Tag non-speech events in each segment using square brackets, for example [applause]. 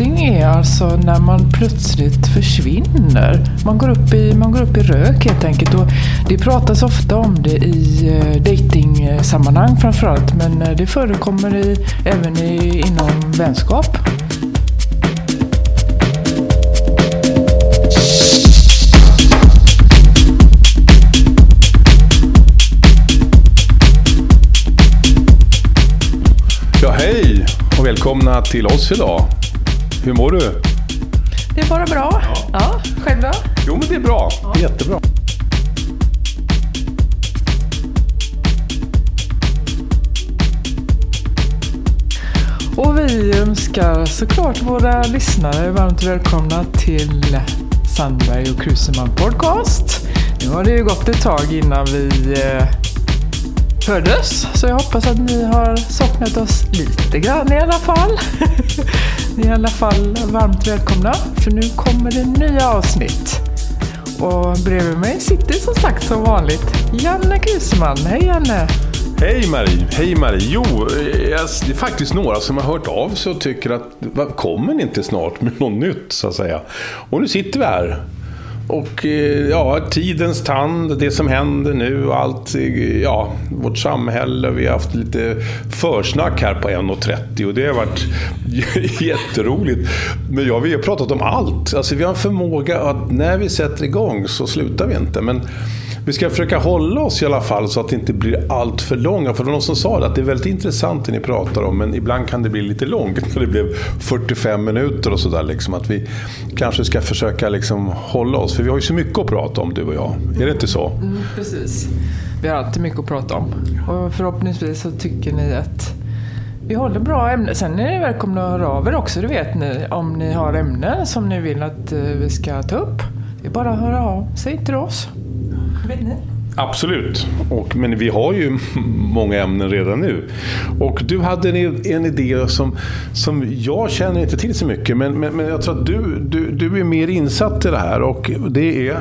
Ghosting är alltså när man plötsligt försvinner. Man går upp i, man går upp i rök helt enkelt. Och det pratas ofta om det i dejtingsammanhang datingsammanhang framförallt. Men eh, det förekommer i, även i, inom vänskap. Ja, hej och välkomna till oss idag. Hur mår du? Det är bara bra. Ja, själv då? Jo, men det är bra. Det är jättebra. Och vi önskar såklart våra lyssnare varmt välkomna till Sandberg och Kruseman Podcast. Nu har det ju gått ett tag innan vi eh, föddes. så jag hoppas att ni har saknat oss lite grann i alla fall. [laughs] ni är i alla fall varmt välkomna, för nu kommer det nya avsnitt. Och bredvid mig sitter som sagt som vanligt Janne Kuseman. Hej Janne! Hej Marie! Hej Marie! Jo, eh, alltså, det är faktiskt några som har hört av sig och tycker att kommer ni inte snart med något nytt så att säga? Och nu sitter vi här. Och eh, ja, tidens tand, det som händer nu och allt, eh, ja, vårt samhälle. Vi har haft lite försnack här på 1.30 och det har varit [laughs] jätteroligt. Men ja, vi har pratat om allt. Alltså vi har en förmåga att när vi sätter igång så slutar vi inte. Men vi ska försöka hålla oss i alla fall så att det inte blir allt för långa. För det var någon som sa det, att det är väldigt intressant det ni pratar om, men ibland kan det bli lite långt. När [laughs] det blev 45 minuter och sådär. Liksom, att vi kanske ska försöka liksom hålla oss. För vi har ju så mycket att prata om, du och jag. Är det inte så? Mm, precis. Vi har alltid mycket att prata om. Och förhoppningsvis så tycker ni att vi håller bra ämnen. Sen är ni välkomna att höra av er också, det vet ni. Om ni har ämnen som ni vill att eh, vi ska ta upp. Det är bara att höra av sig till oss. Vet ni? Absolut. Och, men vi har ju [laughs] många ämnen redan nu. Och du hade en, en idé som, som jag känner inte till så mycket. Men, men, men jag tror att du, du, du är mer insatt i det här. Och det är...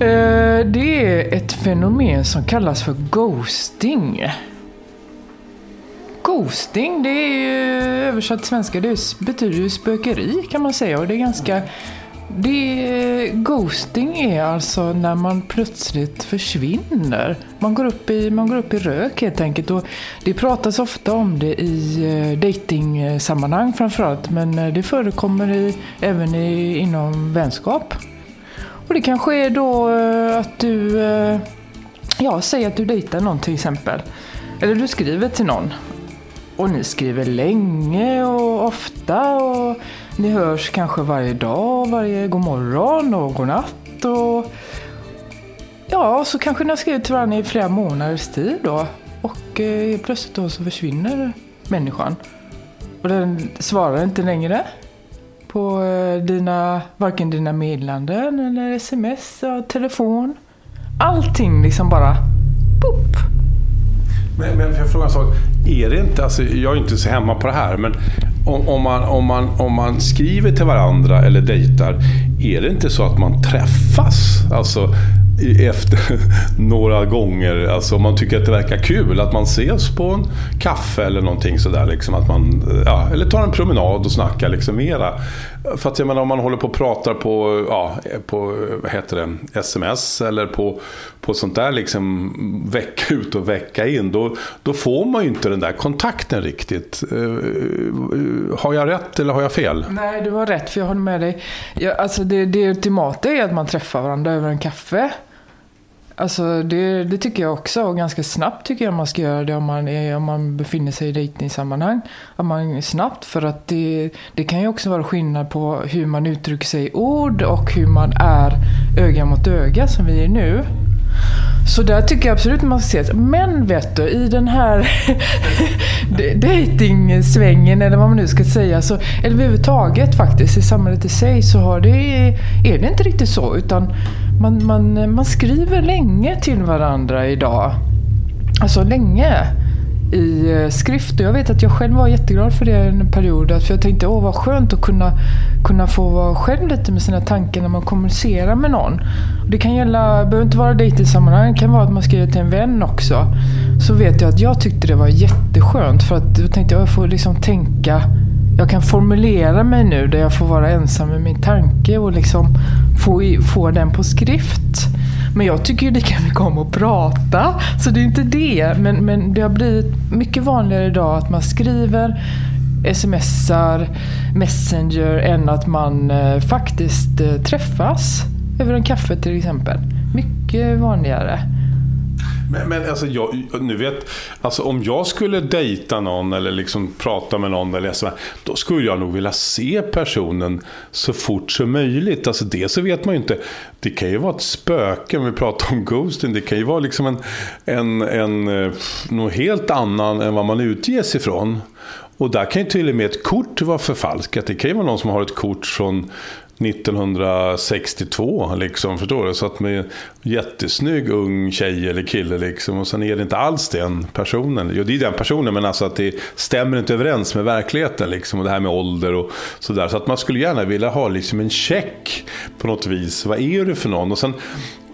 Eh, Det är ett fenomen som kallas för ghosting. Ghosting, det är ju översatt till svenska, det betyder ju spökeri kan man säga. Och det är ganska... Det, ghosting är alltså när man plötsligt försvinner. Man går, upp i, man går upp i rök helt enkelt. Och det pratas ofta om det i dejtingsammanhang datingsammanhang framförallt. Men eh, det förekommer i, även i, inom vänskap. Och det kanske är då eh, att du, eh, ja, säg att du dejtar någon till exempel. Eller du skriver till någon. Och ni skriver länge och ofta och ni hörs kanske varje dag, varje god morgon och god natt och ja, så kanske ni har skrivit till varandra i flera månaders tid då. Och eh, plötsligt då så försvinner människan. Och den svarar inte längre på eh, dina, varken dina meddelanden eller sms och telefon. Allting liksom bara boop. Men, men får jag fråga en sak? Är det inte, alltså, jag är inte så hemma på det här, men om, om, man, om, man, om man skriver till varandra eller dejtar, är det inte så att man träffas? Alltså efter [laughs] några gånger, alltså om man tycker att det verkar kul, att man ses på en kaffe eller någonting sådär. Liksom, att man, eh, ja, eller tar en promenad och snackar liksom mera. För att jag menar om man håller på och pratar på, ja, på vad heter det, sms eller på, på sånt där liksom vecka ut och vecka in. Då, då får man ju inte den där kontakten riktigt. Eh, eh, har jag rätt eller har jag fel? Nej, du har rätt för jag håller med dig. Jag, alltså det, det ultimata är att man träffar varandra över en kaffe. Alltså det, det tycker jag också och ganska snabbt tycker jag man ska göra det om man, är, om man befinner sig i dejtingsammanhang. Att man snabbt för att det, det kan ju också vara skillnad på hur man uttrycker sig i ord och hur man är öga mot öga som vi är nu. Så där tycker jag absolut man ska ses. Men vet du, i den här [laughs] dejtingsvängen eller vad man nu ska säga, så, eller överhuvudtaget faktiskt i samhället i sig så har det, är det inte riktigt så. Utan man, man, man skriver länge till varandra idag. Alltså länge i eh, skrift. Och jag vet att jag själv var jätteglad för det en period. För jag tänkte, åh vad skönt att kunna, kunna få vara själv lite med sina tankar när man kommunicerar med någon. Och det kan gälla, behöver inte vara dejtingsammanhang, det kan vara att man skriver till en vän också. Så vet jag att jag tyckte det var jätteskönt för att då tänkte jag, jag får liksom tänka jag kan formulera mig nu där jag får vara ensam med min tanke och liksom få, få den på skrift. Men jag tycker ju lika mycket om att prata, så det är inte det. Men, men det har blivit mycket vanligare idag att man skriver, smsar, messenger, än att man eh, faktiskt eh, träffas över en kaffe till exempel. Mycket vanligare. Men, men alltså, jag, nu vet, alltså, om jag skulle dejta någon eller liksom prata med någon, eller så, då skulle jag nog vilja se personen så fort som möjligt. Alltså, det så vet man ju inte. Det kan ju vara ett spöke, om vi pratar om ghosting. Det kan ju vara liksom en, en, en, eh, något helt annan än vad man utges ifrån. Och där kan ju till och med ett kort vara förfalskat. Det kan ju vara någon som har ett kort från 1962, liksom, förstår du? Så att med jättesnygg ung tjej eller kille, liksom, och sen är det inte alls den personen. Jo, det är den personen, men alltså att det stämmer inte överens med verkligheten, liksom, och det här med ålder och sådär. Så att man skulle gärna vilja ha liksom en check på något vis. Vad är du för någon? Och sen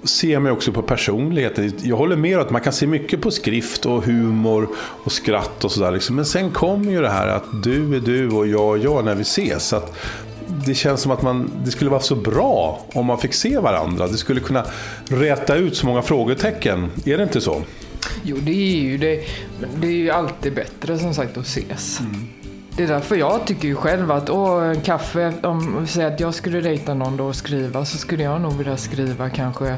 ser man också på personligheten. Jag håller med om att man kan se mycket på skrift och humor och skratt och sådär. Liksom. Men sen kommer ju det här att du är du och jag är jag när vi ses. Så att det känns som att man, det skulle vara så bra om man fick se varandra. Det skulle kunna räta ut så många frågetecken. Är det inte så? Jo, det är ju det. Det är ju alltid bättre som sagt att ses. Mm. Det är därför jag tycker ju själv att åh, kaffe, om vi säger att jag skulle dejta någon då och skriva så skulle jag nog vilja skriva kanske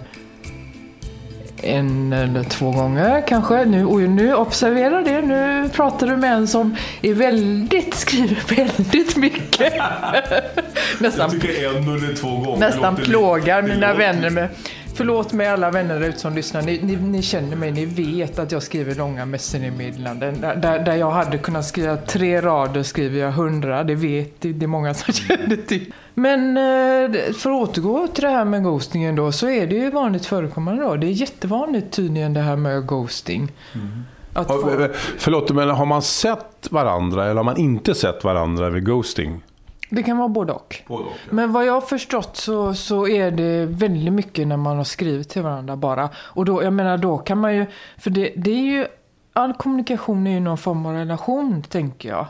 en eller två gånger kanske. Nu, och nu, observera det, nu pratar du med en som är väldigt, skriver väldigt mycket. [laughs] nästan, jag tycker en eller två gånger. Nästan plågar mina vänner med Förlåt mig alla vänner där ute som lyssnar. Ni, ni, ni, känner mig, ni vet att jag skriver långa messengermeddelanden. Där, där, där jag hade kunnat skriva tre rader skriver jag hundra. Det vet det, det är många som [laughs] känner till. Men eh, för att återgå till det här med ghostingen då, så är det ju vanligt förekommande då. Det är jättevanligt tydligen det här med ghosting. Mm. Att få... Förlåt, men har man sett varandra eller har man inte sett varandra vid ghosting? Det kan vara både och. Både och ja. Men vad jag har förstått så, så är det väldigt mycket när man har skrivit till varandra bara. Och då, jag menar då kan man ju, för det, det är ju, all kommunikation är ju någon form av relation tänker jag.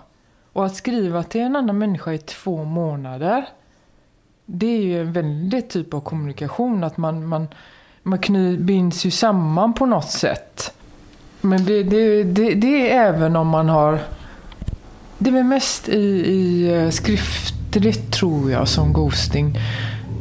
Och att skriva till en annan människa i två månader, det är ju en väldigt typ av kommunikation. Att man, man, man kny, binds ju samman på något sätt. Men det, det, det, det är även om man har det är väl mest i, i eh, skriftligt tror jag som ghosting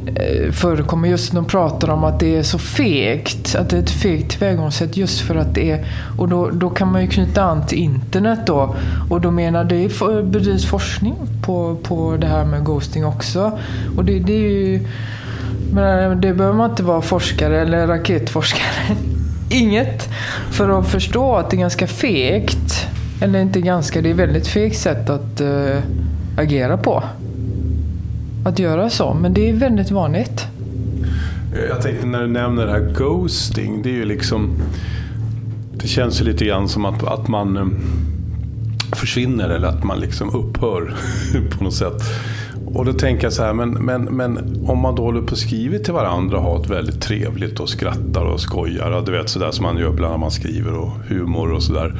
Eh, förekommer. Just när de pratar om att det är så fegt. Att det är ett fegt tillvägagångssätt just för att det är... Och då, då kan man ju knyta an till internet då. Och då menar det bedrivs forskning på, på det här med ghosting också. Och det, det är ju... Men eh, det behöver man inte vara forskare eller raketforskare. [laughs] Inget. För att förstå att det är ganska fegt. Eller inte ganska, det är väldigt fegt sätt att äh, agera på. Att göra så, men det är väldigt vanligt. Eh, jag tänkte när du nämner det här ghosting, det är ju liksom... Det känns ju lite grann som att, att man eh, försvinner eller att man liksom upphör [laughs] på något sätt. Och då tänker jag så här, men, men, men om man då håller på och skriver till varandra och har ett väldigt trevligt och skrattar och skojar. Du vet sådär som man gör ibland när man skriver och humor och sådär.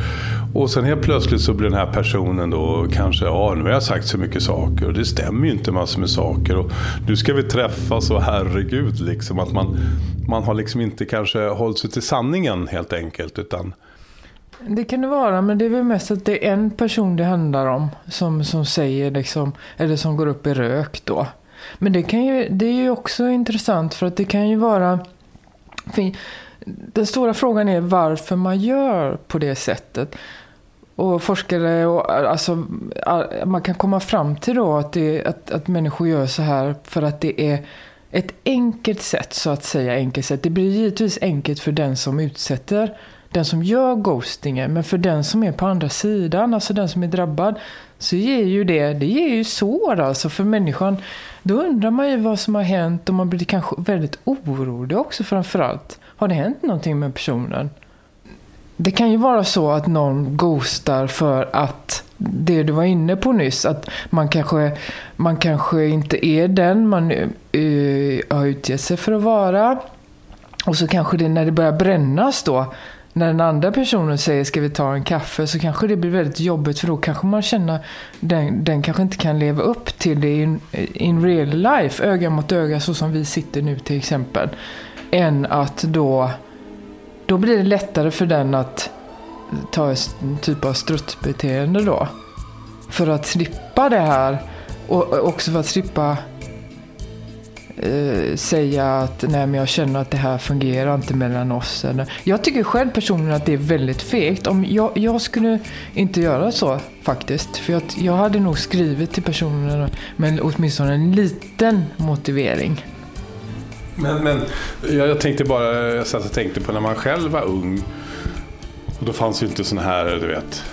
Och sen helt plötsligt så blir den här personen då kanske, ja nu har jag sagt så mycket saker och det stämmer ju inte massor med saker. Och nu ska vi träffas och herregud liksom att man, man har liksom inte kanske hållit sig till sanningen helt enkelt. utan det kan det vara, men det är väl mest att det är en person det handlar om som, som säger liksom, eller som går upp i rök då. Men det, kan ju, det är ju också intressant för att det kan ju vara... Den stora frågan är varför man gör på det sättet. Och forskare, och, alltså, man kan komma fram till då att, det, att, att människor gör så här för att det är ett enkelt sätt, så att säga. enkelt sätt. Det blir givetvis enkelt för den som utsätter den som gör ghostingen. Men för den som är på andra sidan, alltså den som är drabbad, så ger ju det, det ger ju sår alltså för människan. Då undrar man ju vad som har hänt och man blir kanske väldigt orolig också framförallt. Har det hänt någonting med personen? Det kan ju vara så att någon ghostar för att det du var inne på nyss, att man kanske, man kanske inte är den man uh, har utgett sig för att vara. Och så kanske det när det börjar brännas då, när den andra personen säger ska vi ta en kaffe så kanske det blir väldigt jobbigt för då kanske man känner den, den kanske inte kan leva upp till det in, in real life, öga mot öga så som vi sitter nu till exempel. Än att då, då blir det lättare för den att ta en typ av strutsbeteende då. För att slippa det här och också för att slippa eh, säga att nej men jag känner att det här fungerar inte mellan oss. Jag tycker själv personligen att det är väldigt fegt. Om jag, jag skulle inte göra så faktiskt. För jag, jag hade nog skrivit till personen med åtminstone en liten motivering. Men, men jag, jag tänkte bara, jag satt och tänkte på när man själv var ung. Och då fanns ju inte sådana här, du vet,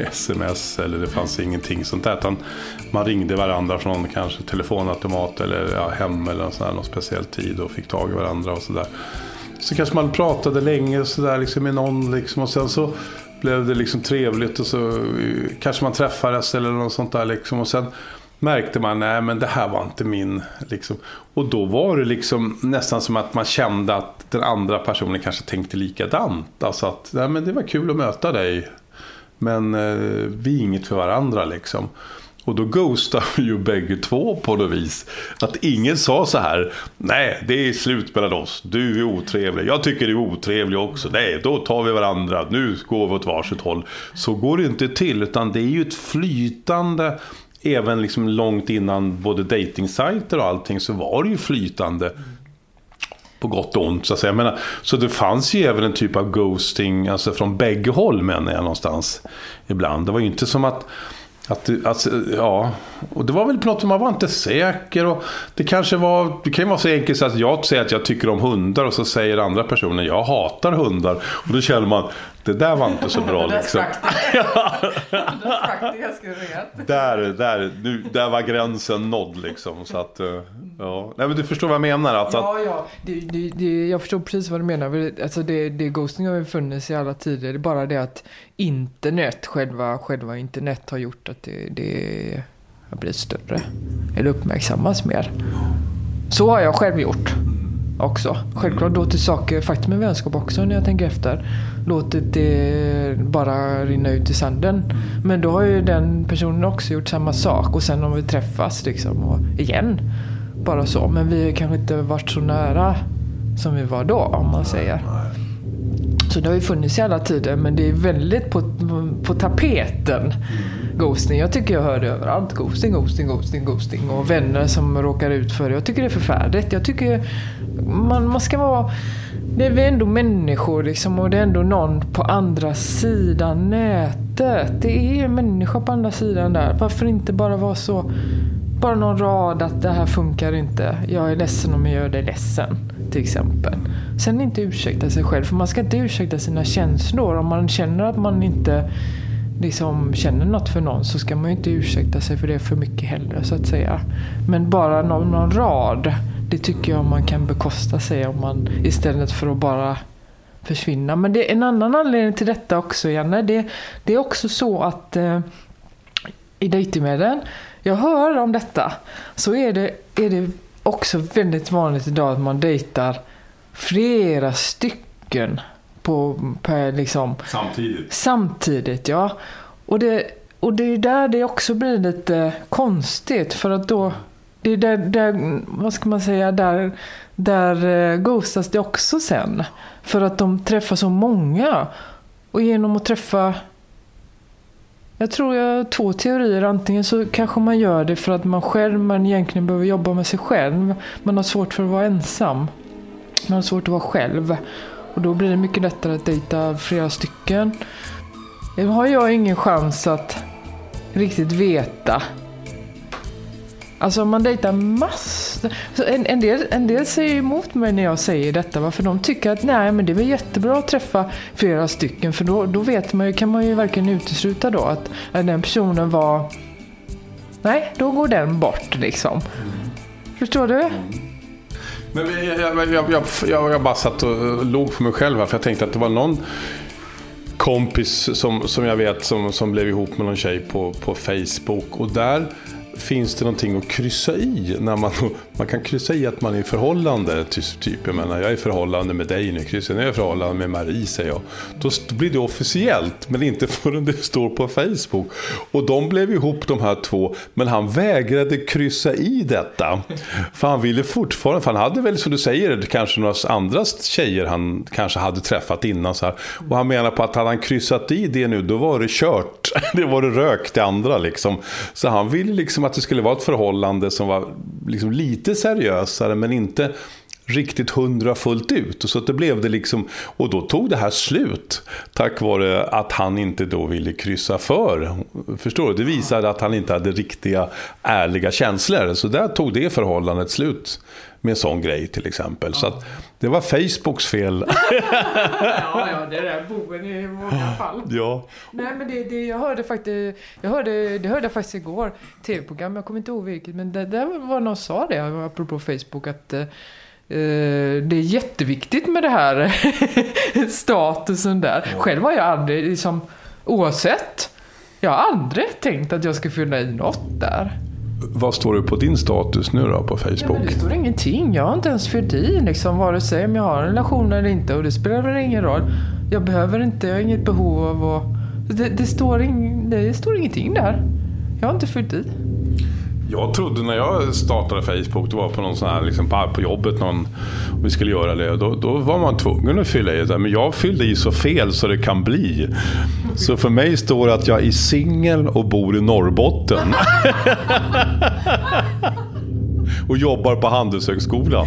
[laughs] sms eller det fanns ingenting sånt där. Utan man ringde varandra från kanske telefonautomat eller ja, hem eller sån här, någon speciell tid och fick tag i varandra och sådär. Så kanske man pratade länge så där, liksom, med någon liksom, och sen så blev det liksom trevligt och så eh, kanske man träffades eller något sånt där. Liksom, och sen märkte man, nej men det här var inte min. Liksom. Och då var det liksom nästan som att man kände att den andra personen kanske tänkte likadant. Alltså att, nej men det var kul att möta dig. Men eh, vi är inget för varandra liksom. Och då ghostar vi ju bägge två på något vis. Att ingen sa så här. Nej, det är slut mellan oss. Du är otrevlig. Jag tycker du är otrevlig också. Nej, då tar vi varandra. Nu går vi åt varsitt håll. Så går det inte till. Utan det är ju ett flytande. Även liksom långt innan både dejtingsajter och allting så var det ju flytande på gott och ont. Så, att säga. Menar, så det fanns ju även en typ av ghosting alltså från bägge håll menar jag någonstans. Ibland. Det var ju inte som att att, alltså, ja, och det var väl på något man var inte säker. Och det kanske var, det kan ju vara så enkelt så att jag säger att jag tycker om hundar och så säger andra personen jag hatar hundar. Och då känner man, det där var inte så bra [laughs] liksom. [laughs] där, där, nu, där var gränsen nådd liksom. Så att, eh, ja. Nej, men du förstår vad jag menar? Alltså, ja, ja. Det, det, det, jag förstår precis vad du menar. Alltså det, det ghosting har ju funnits i alla tider. Det är bara det att internet, själva, själva internet har gjort att det, det har blivit större. Eller uppmärksammas mer. Så har jag själv gjort också. Självklart låtit saker, faktiskt med vänskap också när jag tänker efter, låtit det bara rinna ut i sanden. Men då har ju den personen också gjort samma sak och sen om vi träffas liksom och igen. Bara så. Men vi har kanske inte varit så nära som vi var då om man säger. Så det har ju funnits i alla tider men det är väldigt på, på tapeten. Ghosting. Jag tycker jag hör det överallt. Ghosting, ghosting, ghosting, ghosting. Och vänner som råkar ut för det. Jag tycker det är förfärligt. Jag tycker man, man ska vara... Det är vi ändå människor liksom och det är ändå någon på andra sidan nätet. Det är en människa på andra sidan där. Varför inte bara vara så... Bara någon rad att det här funkar inte. Jag är ledsen om jag gör dig ledsen. Till exempel. Sen inte ursäkta sig själv. För man ska inte ursäkta sina känslor. Om man känner att man inte liksom känner något för någon så ska man ju inte ursäkta sig för det för mycket heller så att säga. Men bara någon, någon rad det tycker jag man kan bekosta sig om man istället för att bara försvinna. Men det är en annan anledning till detta också, Janne. Det, det är också så att eh, i dejtingmedlen, jag hör om detta, så är det, är det också väldigt vanligt idag att man dejtar flera stycken på, per liksom... Samtidigt? Samtidigt, ja. Och det, och det är där det också blir lite konstigt för att då det är där, där, vad ska man säga, där, där eh, ghostas det också sen. För att de träffar så många. Och genom att träffa jag tror jag har två teorier. Antingen så kanske man gör det för att man själv man egentligen behöver jobba med sig själv. Man har svårt för att vara ensam. Man har svårt att vara själv. Och då blir det mycket lättare att dejta flera stycken. Nu har jag ingen chans att riktigt veta Alltså man dejtar massor. En, en, del, en del säger emot mig när jag säger detta. Varför de tycker att nej, men det är väl jättebra att träffa flera stycken. För då, då vet man ju, kan man ju verkligen utesluta då att, att den personen var... Nej, då går den bort liksom. Mm. Förstår du? Mm. Men jag, jag, jag, jag, jag bara satt och låg för mig själv här, för jag tänkte att det var någon kompis som, som jag vet som, som blev ihop med någon tjej på, på Facebook. Och där finns det någonting att kryssa i? När man, man kan kryssa i att man är i förhållande. Typ, jag menar, jag är i förhållande med dig nu Christian, jag är i förhållande med Marie säger jag. Då blir det officiellt, men inte [laughs] förrän det står på Facebook. Och de blev ihop de här två, men han vägrade kryssa i detta. För han ville fortfarande, för han hade väl som du säger, kanske några andra tjejer han kanske hade träffat innan. Så här. Och han menar på att hade han kryssat i det nu, då var det kört. [laughs] Det var det rök det andra liksom. Så han ville liksom att det skulle vara ett förhållande som var liksom lite seriösare men inte riktigt hundra fullt ut. Och så det blev det liksom, och då tog det här slut. Tack vare att han inte då ville kryssa för. Förstår du? Det visade att han inte hade riktiga ärliga känslor. Så där tog det förhållandet slut med en sån grej till exempel. Så att det var Facebooks fel. [laughs] ja, ja, det är boven i många fall. Ja. Nej, men det, det, jag hörde faktiskt, jag hörde, det hörde jag faktiskt igår, tv-program, jag kommer inte ihåg vilket, men det, där var någon som sa det, apropå Facebook, att eh, det är jätteviktigt med det här [laughs] statusen där. Ja. Själv har jag aldrig, liksom, oavsett, jag har aldrig tänkt att jag ska fylla i något där. Vad står det på din status nu då på Facebook? Ja, det står ingenting. Jag har inte ens fyllt i liksom, vare sig om jag har en relation eller inte. Och det spelar väl ingen roll. Jag behöver inte, jag har inget behov av att... Det, det, står, ing, det står ingenting där. Jag har inte fyllt i. Jag trodde när jag startade Facebook, det var på någon sån här, liksom på, jobbet, någon, om vi skulle göra det, då, då var man tvungen att fylla i det. Men jag fyllde i så fel så det kan bli. Så för mig står det att jag är singel och bor i Norrbotten. [laughs] och jobbar på Handelshögskolan.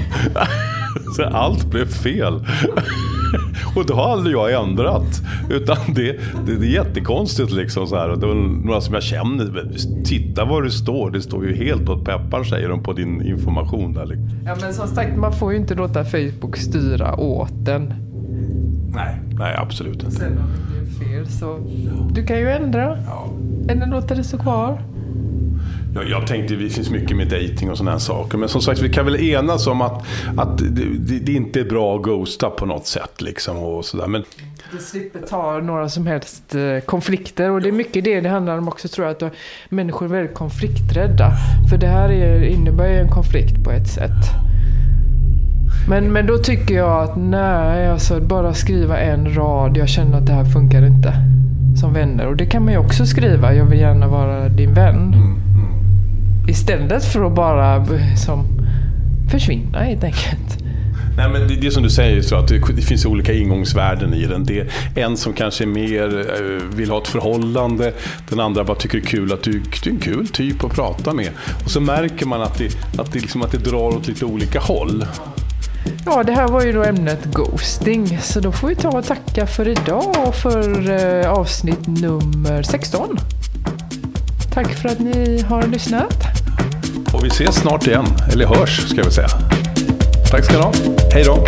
Så allt blev fel. [laughs] och det har aldrig jag ändrat. Utan det, det, det är jättekonstigt liksom så här. det var några som jag känner. Titta vad det står. Det står ju helt åt peppar säger de på din information där. Liksom. Ja men som sagt man får ju inte låta Facebook styra åt den. Nej, nej absolut inte. Sen om det blir fel så du kan ju ändra. Ja. Eller låta det stå kvar. Jag, jag tänkte det finns mycket med dating och sådana här saker. Men som sagt, vi kan väl enas om att, att det, det, inte är bra att ghosta på något sätt. Liksom, och sådär. Men... Du slipper ta några som helst eh, konflikter. Och det är mycket det det handlar om också tror jag. Att människor är väldigt konflikträdda. För det här är, innebär ju en konflikt på ett sätt. Men, men då tycker jag att nej, alltså bara skriva en rad. Jag känner att det här funkar inte. Som vänner. Och det kan man ju också skriva. Jag vill gärna vara din vän. Mm. Istället för att bara som, försvinna helt enkelt. Nej, men det, det som du säger, så att det, det, finns olika ingångsvärden i den. Det är en som kanske mer eh, vill ha ett förhållande, den andra bara tycker det är kul att du, du är en kul typ att prata med. Och så märker man att det, att det, liksom, att det drar åt lite olika håll. Ja, det här var ju då ämnet ghosting. Så då får vi ta och tacka för idag och för eh, avsnitt nummer 16. Tack för att ni har lyssnat. Vi ses snart igen, eller hörs ska jag väl säga. Tack ska ni ha. Hej då.